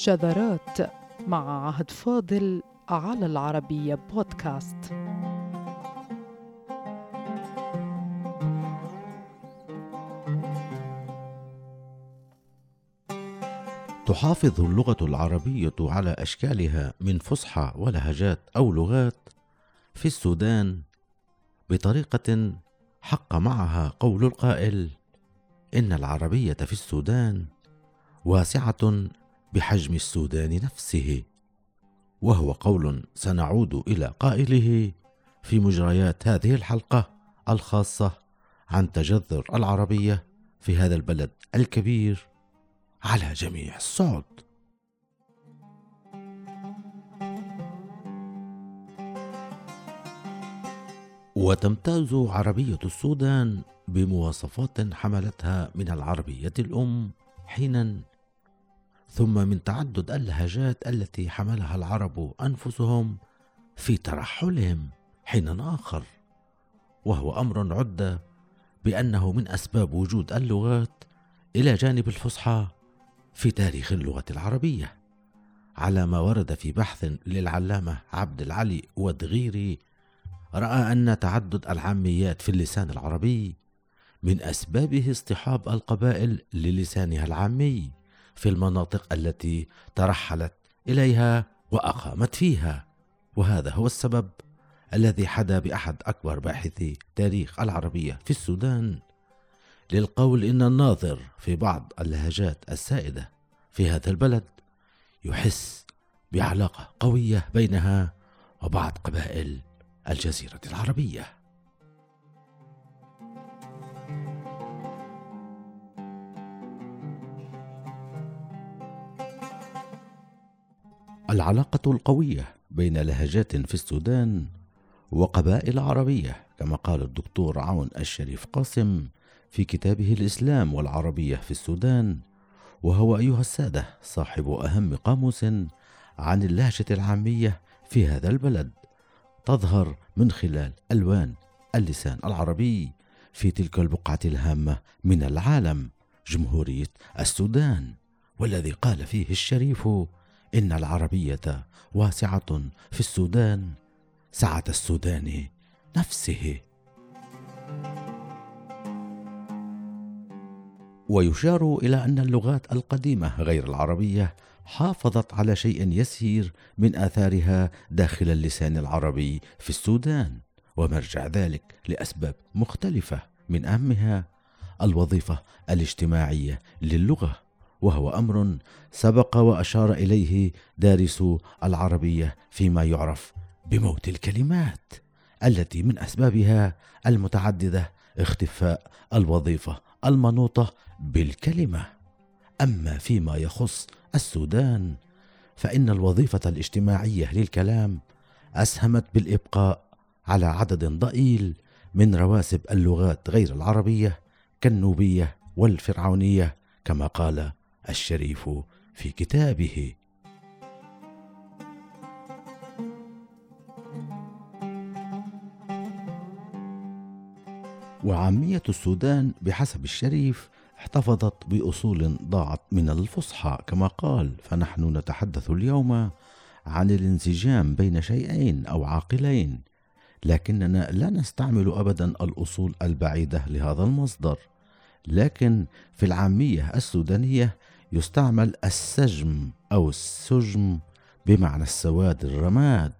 شذرات مع عهد فاضل على العربية بودكاست. تحافظ اللغة العربية على أشكالها من فصحى ولهجات أو لغات في السودان بطريقة حق معها قول القائل إن العربية في السودان واسعة بحجم السودان نفسه وهو قول سنعود إلى قائله في مجريات هذه الحلقة الخاصة عن تجذر العربية في هذا البلد الكبير على جميع الصعد وتمتاز عربية السودان بمواصفات حملتها من العربية الأم حينا ثم من تعدد اللهجات التي حملها العرب أنفسهم في ترحلهم حينا آخر وهو أمر عد بأنه من أسباب وجود اللغات إلى جانب الفصحى في تاريخ اللغة العربية على ما ورد في بحث للعلامة عبد العلي ودغيري رأى أن تعدد العاميات في اللسان العربي من أسبابه اصطحاب القبائل للسانها العامي في المناطق التي ترحلت إليها وأقامت فيها. وهذا هو السبب الذي حدا بأحد أكبر باحثي تاريخ العربية في السودان للقول إن الناظر في بعض اللهجات السائدة في هذا البلد يحس بعلاقة قوية بينها وبعض قبائل الجزيرة العربية. العلاقة القوية بين لهجات في السودان وقبائل عربية كما قال الدكتور عون الشريف قاسم في كتابه الإسلام والعربية في السودان. وهو أيها السادة صاحب أهم قاموس عن اللهجة العامية في هذا البلد تظهر من خلال ألوان اللسان العربي في تلك البقعة الهامة من العالم جمهورية السودان والذي قال فيه الشريف إن العربية واسعة في السودان. سعة السودان نفسه. ويشار إلى أن اللغات القديمة غير العربية حافظت على شيء يسير من آثارها داخل اللسان العربي في السودان ومرجع ذلك لأسباب مختلفة من أهمها الوظيفة الاجتماعية للغة. وهو أمر سبق وأشار إليه دارسو العربية فيما يعرف بموت الكلمات التي من أسبابها المتعددة اختفاء الوظيفة المنوطة بالكلمة. أما فيما يخص السودان فإن الوظيفة الاجتماعية للكلام أسهمت بالإبقاء على عدد ضئيل من رواسب اللغات غير العربية كالنوبية والفرعونية كما قال الشريف في كتابه. وعامية السودان بحسب الشريف احتفظت بأصول ضاعت من الفصحى كما قال فنحن نتحدث اليوم عن الانسجام بين شيئين أو عاقلين لكننا لا نستعمل أبدا الأصول البعيدة لهذا المصدر. لكن في العامية السودانية يستعمل السجم أو السجم بمعنى السواد الرماد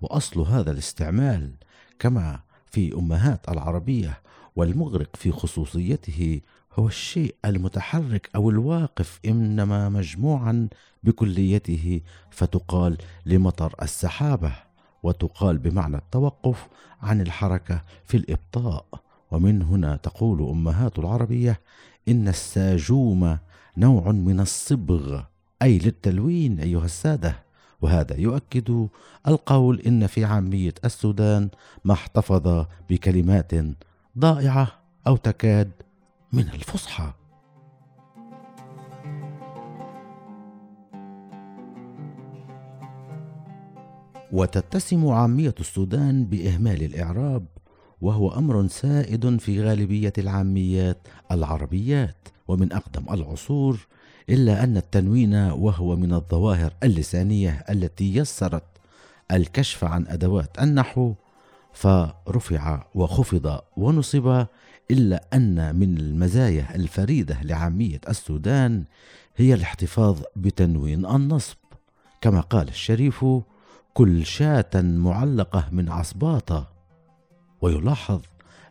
وأصل هذا الاستعمال كما في أمهات العربية والمغرق في خصوصيته هو الشيء المتحرك أو الواقف إنما مجموعا بكليته فتقال لمطر السحابة وتقال بمعنى التوقف عن الحركة في الإبطاء. ومن هنا تقول أمهات العربية إن الساجوم نوع من الصبغ أي للتلوين أيها السادة. وهذا يؤكد القول إن في عامية السودان ما احتفظ بكلمات ضائعة أو تكاد من الفصحى. وتتسم عامية السودان بإهمال الإعراب وهو أمر سائد في غالبية العاميات العربيات. ومن أقدم العصور إلا أن التنوين وهو من الظواهر اللسانية التي يسرت الكشف عن أدوات النحو فرفع وخفض ونصب إلا أن من المزايا الفريدة لعامية السودان هي الاحتفاظ بتنوين النصب. كما قال الشريف كل شاة معلقة من عصباطة. ويلاحظ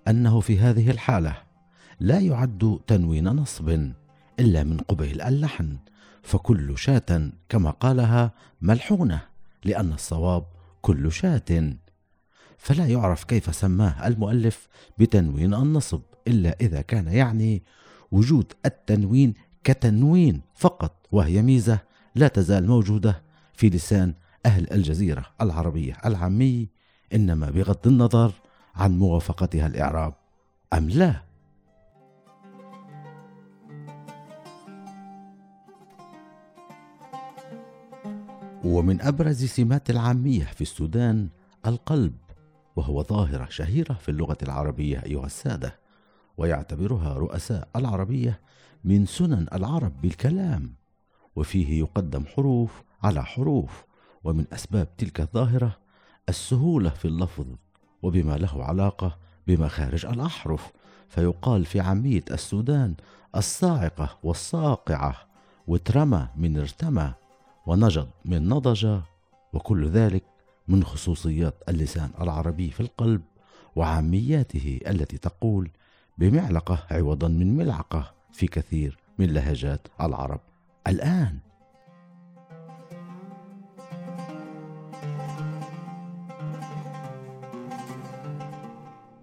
أنه في هذه الحالة لا يعد تنوين نصب إلا من قبيل اللحن فكل شاة كما قالها ملحونة لأن الصواب كل شاة. فلا يعرف كيف سماه المؤلف بتنوين النصب إلا إذا كان يعني وجود التنوين كتنوين فقط وهي ميزة لا تزال موجودة في لسان أهل الجزيرة العربية العامي إنما بغض النظر عن موافقتها الإعراب أم لا؟ ومن أبرز سمات العامية في السودان القلب وهو ظاهرة شهيرة في اللغة العربية أيها السادة ويعتبرها رؤساء العربية من سنن العرب بالكلام وفيه يقدم حروف على حروف ومن أسباب تلك الظاهرة السهولة في اللفظ وبما له علاقة بمخارج الأحرف فيقال في عامية السودان الصاعقة والصاقعة وترمى من ارتمى ونجد من نضج وكل ذلك من خصوصيات اللسان العربي في القلب وعامياته التي تقول بمعلقة عوضا من ملعقة في كثير من لهجات العرب. الآن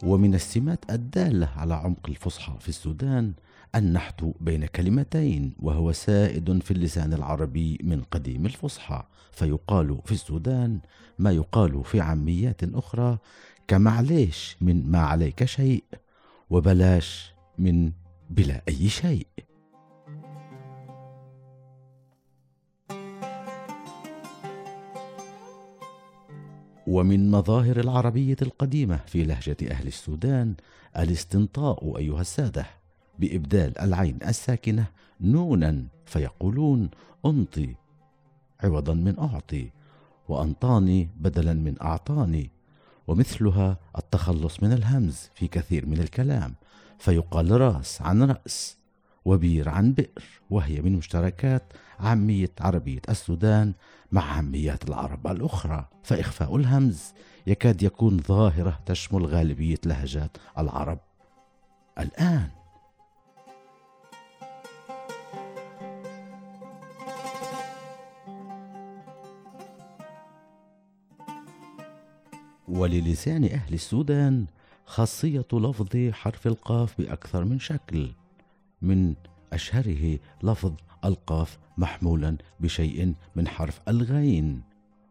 ومن السمات الدالة على عمق الفصحى في السودان النحت بين كلمتين وهو سائد في اللسان العربي من قديم الفصحى فيقال في السودان ما يقال في عاميات أخرى كمعليش من ما عليك شيء وبلاش من بلا أي شيء ومن مظاهر العربية القديمة في لهجة أهل السودان الاستنطاء أيها السادة بإبدال العين الساكنة نونا فيقولون أنطي عوضا من أعطي وأنطاني بدلا من أعطاني ومثلها التخلص من الهمز في كثير من الكلام فيقال راس عن رأس وبير عن بئر وهي من مشتركات عامية عربية السودان مع عاميات العرب الأخرى. فإخفاء الهمز يكاد يكون ظاهرة تشمل غالبية لهجات العرب. الآن. وللسان أهل السودان خاصية لفظ حرف القاف بأكثر من شكل. من أشهره لفظ ألقاف محمولا بشيء من حرف الغين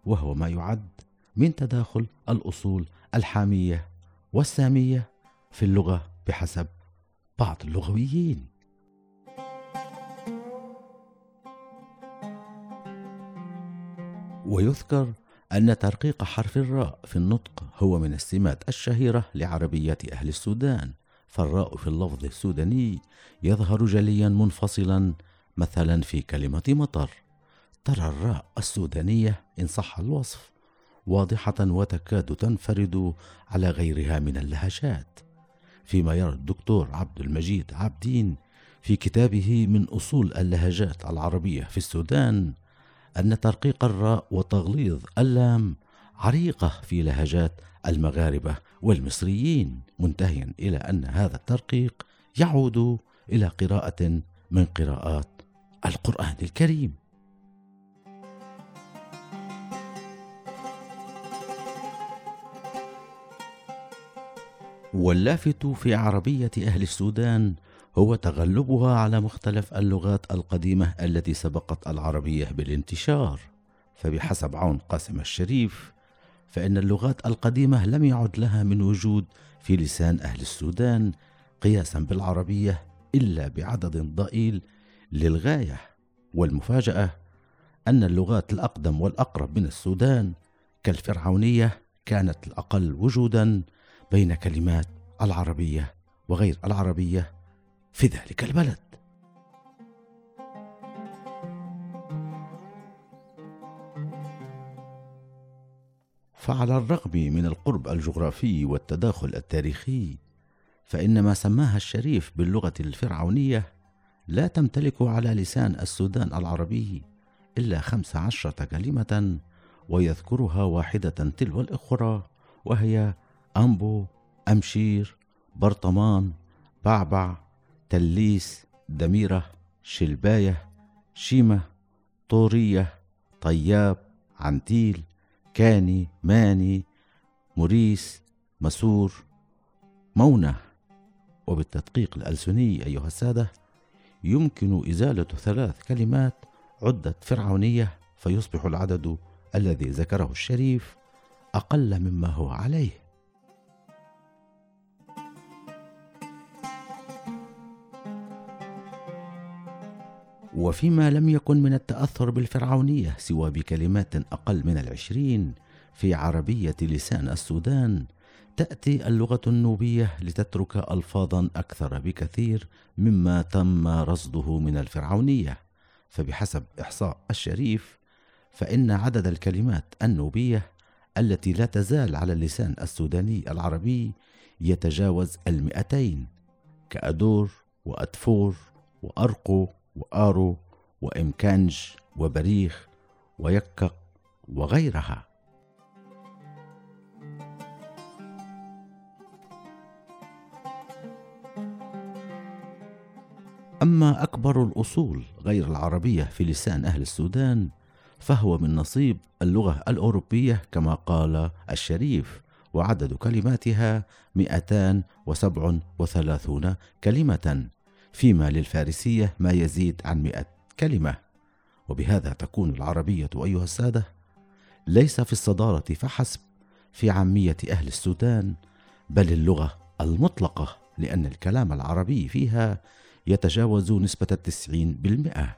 وهو ما يعد من تداخل الأصول الحامية والسامية في اللغة بحسب بعض اللغويين. ويذكر أن ترقيق حرف الراء في النطق هو من السمات الشهيرة لعربية أهل السودان. فالراء في اللفظ السوداني يظهر جليا منفصلا مثلا في كلمة مطر. ترى الراء السودانية إن صح الوصف واضحة وتكاد تنفرد على غيرها من اللهجات. فيما يرى الدكتور عبد المجيد عبدين في كتابه من أصول اللهجات العربية في السودان أن ترقيق الراء وتغليظ اللام عريقة في لهجات المغاربة. والمصريين منتهيا إلى أن هذا الترقيق يعود إلى قراءة من قراءات القرآن الكريم. واللافت في عربية أهل السودان هو تغلبها على مختلف اللغات القديمة التي سبقت العربية بالانتشار. فبحسب عون قاسم الشريف فإن اللغات القديمة لم يعد لها من وجود في لسان أهل السودان قياسا بالعربية إلا بعدد ضئيل للغاية. والمفاجأة أن اللغات الأقدم والأقرب من السودان كالفرعونية كانت الأقل وجودا بين كلمات العربية وغير العربية في ذلك البلد. فعلى الرغم من القرب الجغرافي والتداخل التاريخي فإن ما سماها الشريف باللغة الفرعونية لا تمتلك على لسان السودان العربي إلا خمس عشرة كلمة ويذكرها واحدة تلو الأخرى وهي أمبو أمشير برطمان بعبع تليس دميرة شلباية شيمة طورية طياب عنتيل كاني ماني مريس مسور مونة. وبالتدقيق الألسني أيها السادة يمكن إزالة ثلاث كلمات عدت فرعونية فيصبح العدد الذي ذكره الشريف أقل مما هو عليه. وفيما لم يكن من التأثر بالفرعونية سوى بكلمات أقل من العشرين في عربية لسان السودان تأتي اللغة النوبية لتترك ألفاظا أكثر بكثير مما تم رصده من الفرعونية. فبحسب إحصاء الشريف فإن عدد الكلمات النوبية التي لا تزال على اللسان السوداني العربي يتجاوز المئتين كأدور وأدفور وأرقو وآرو وإمكانج وبريخ ويكق وغيرها. أما أكبر الأصول غير العربية في لسان أهل السودان فهو من نصيب اللغة الأوروبية كما قال الشريف وعدد كلماتها 237 كلمة. فيما للفارسية ما يزيد عن مئة كلمة. وبهذا تكون العربية أيها السادة ليس في الصدارة فحسب في عامية أهل السودان بل اللغة المطلقة لأن الكلام العربي فيها يتجاوز نسبة التسعين بالمئة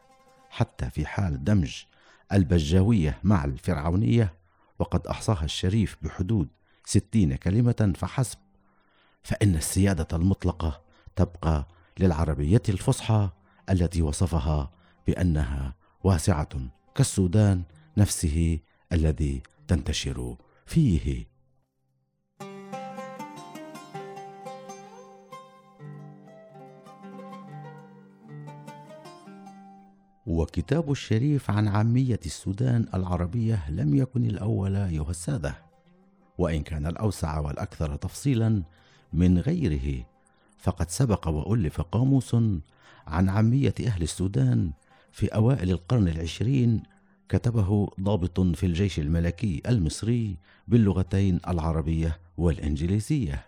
حتى في حال دمج البجاوية مع الفرعونية وقد أحصاها الشريف بحدود ستين كلمة فحسب. فإن السيادة المطلقة تبقى للعربية الفصحى التي وصفها بأنها واسعة كالسودان نفسه الذي تنتشر فيه. وكتاب الشريف عن عامية السودان العربية لم يكن الأول أيها السادة. وإن كان الأوسع والأكثر تفصيلا من غيره فقد سبق وألف قاموس عن عامية أهل السودان في أوائل القرن العشرين كتبه ضابط في الجيش الملكي المصري باللغتين العربية والإنجليزية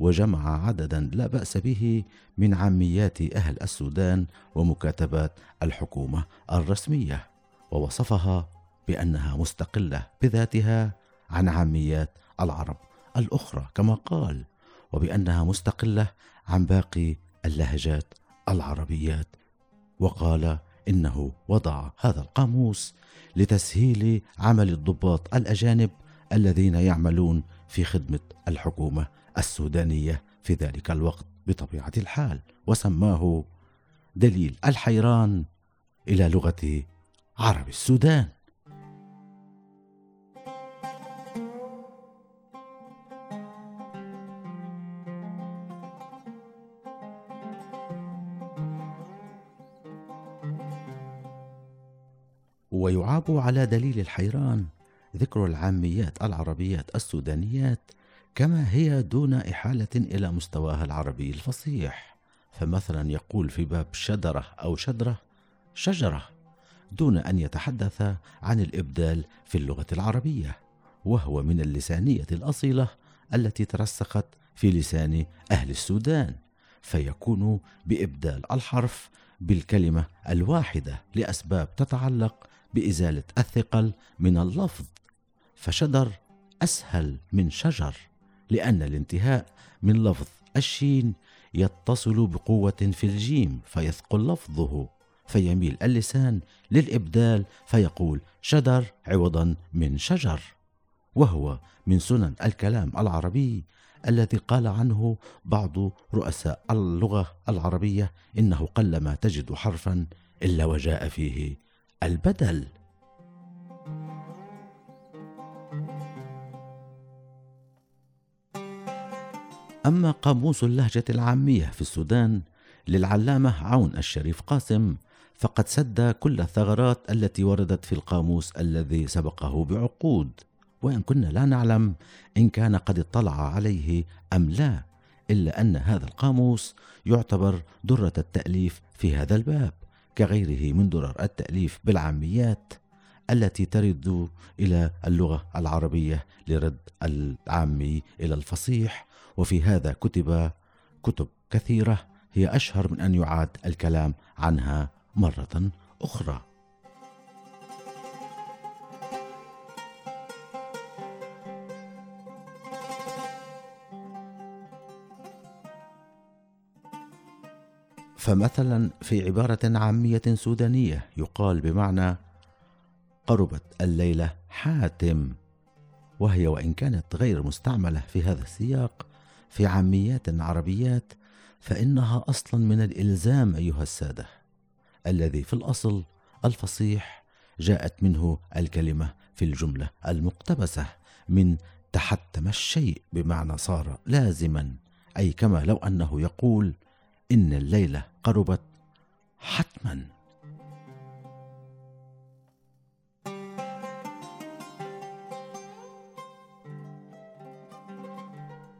وجمع عددا لا بأس به من عاميات أهل السودان ومكاتبات الحكومة الرسمية ووصفها بأنها مستقلة بذاتها عن عاميات العرب الأخرى كما قال وبأنها مستقلة عن باقي اللهجات العربيات. وقال إنه وضع هذا القاموس لتسهيل عمل الضباط الأجانب الذين يعملون في خدمة الحكومة السودانية في ذلك الوقت بطبيعة الحال وسماه دليل الحيران إلى لغة عرب السودان. ويعاب على دليل الحيران ذكر العاميات العربيات السودانيات كما هي دون إحالة إلى مستواها العربي الفصيح. فمثلا يقول في باب شدرة أو شدرة شجرة دون أن يتحدث عن الإبدال في اللغة العربية وهو من اللسانية الأصيلة التي ترسخت في لسان أهل السودان فيكون بإبدال الحرف بالكلمة الواحدة لأسباب تتعلق بإزالة الثقل من اللفظ فشدر أسهل من شجر لأن الانتهاء من لفظ الشين يتصل بقوة في الجيم فيثقل لفظه فيميل اللسان للإبدال فيقول شدر عوضا من شجر. وهو من سنن الكلام العربي الذي قال عنه بعض رؤساء اللغة العربية إنه قلما تجد حرفا إلا وجاء فيه البدل. أما قاموس اللهجة العامية في السودان للعلامة عون الشريف قاسم فقد سد كل الثغرات التي وردت في القاموس الذي سبقه بعقود. وإن كنا لا نعلم إن كان قد اطلع عليه أم لا إلا أن هذا القاموس يعتبر درة التأليف في هذا الباب. كغيره من درر التأليف بالعاميات التي ترد إلى اللغة العربية لرد العامي إلى الفصيح. وفي هذا كتب كتب كثيرة هي أشهر من أن يعاد الكلام عنها مرة أخرى. فمثلا في عبارة عامية سودانية يقال بمعنى قربت الليلة حاتم وهي وإن كانت غير مستعملة في هذا السياق في عاميات عربيات فإنها أصلا من الإلزام أيها السادة الذي في الأصل الفصيح جاءت منه الكلمة في الجملة المقتبسة من تحتم الشيء بمعنى صار لازما أي كما لو أنه يقول إن الليلة قربت حتما.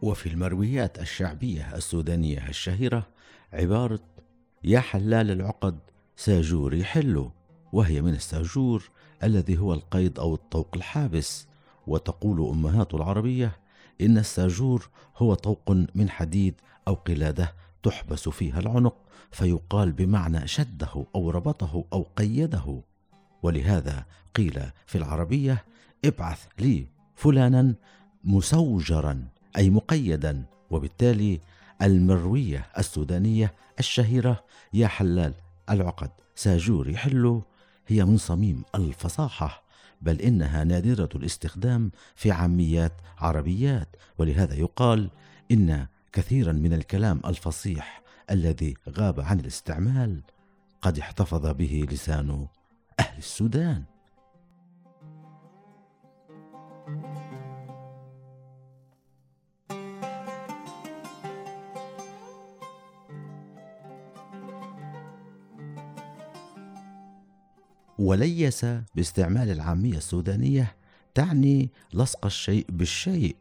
وفي المرويات الشعبية السودانية الشهيرة عبارة يا حلال العقد ساجور حلو وهي من الساجور الذي هو القيد أو الطوق الحابس. وتقول أمهات العربية إن الساجور هو طوق من حديد أو قلادة تحبس فيها العنق فيقال بمعنى شده أو ربطه أو قيده. ولهذا قيل في العربية ابعث لي فلانا مسوجرا أي مقيدا. وبالتالي المروية السودانية الشهيرة يا حلال العقد ساجور يحل هي من صميم الفصاحة. بل إنها نادرة الاستخدام في عاميات عربيات. ولهذا يقال إن كثيرا من الكلام الفصيح الذي غاب عن الاستعمال قد احتفظ به لسان أهل السودان. وليس باستعمال العامية السودانية تعني لصق الشيء بالشيء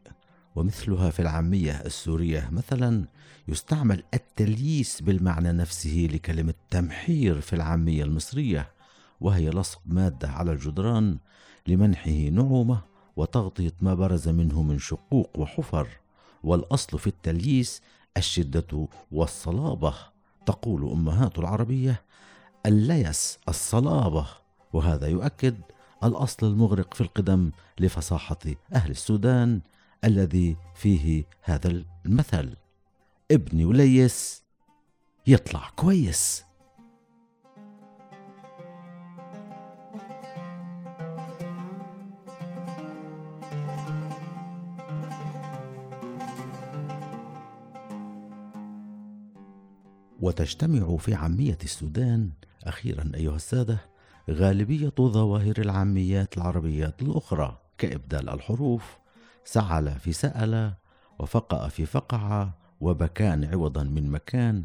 ومثلها في العامية السورية مثلا يستعمل التلييس بالمعنى نفسه لكلمة تمحير في العامية المصرية وهي لصق مادة على الجدران لمنحه نعومة وتغطية ما برز منه من شقوق وحفر والأصل في التلييس الشدة والصلابة. تقول أمهات العربية الليس الصلابة وهذا يؤكد الأصل المغرق في القدم لفصاحة أهل السودان الذي فيه هذا المثل. ابني وليس يطلع كويس. وتجتمع في عامية السودان أخيرا أيها السادة غالبية ظواهر العاميات العربيات الأخرى كإبدال الحروف سعل في سأل وفقأ في فقع وبكان عوضا من مكان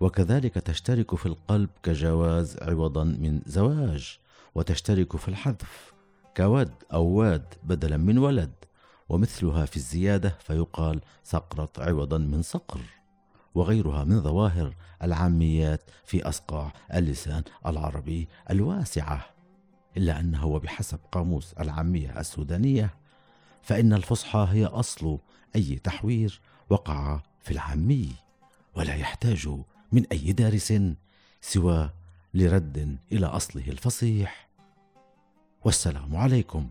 وكذلك تشترك في القلب كجواز عوضا من زواج وتشترك في الحذف كود أو واد بدلا من ولد ومثلها في الزيادة فيقال سقرط عوضا من صقر وغيرها من ظواهر العاميات في أصقاع اللسان العربي الواسعة إلا أنه وبحسب قاموس العامية السودانية فإن الفصحى هي أصل أي تحوير وقع في العامي ولا يحتاج من أي دارس سوى لرد إلى أصله الفصيح. والسلام عليكم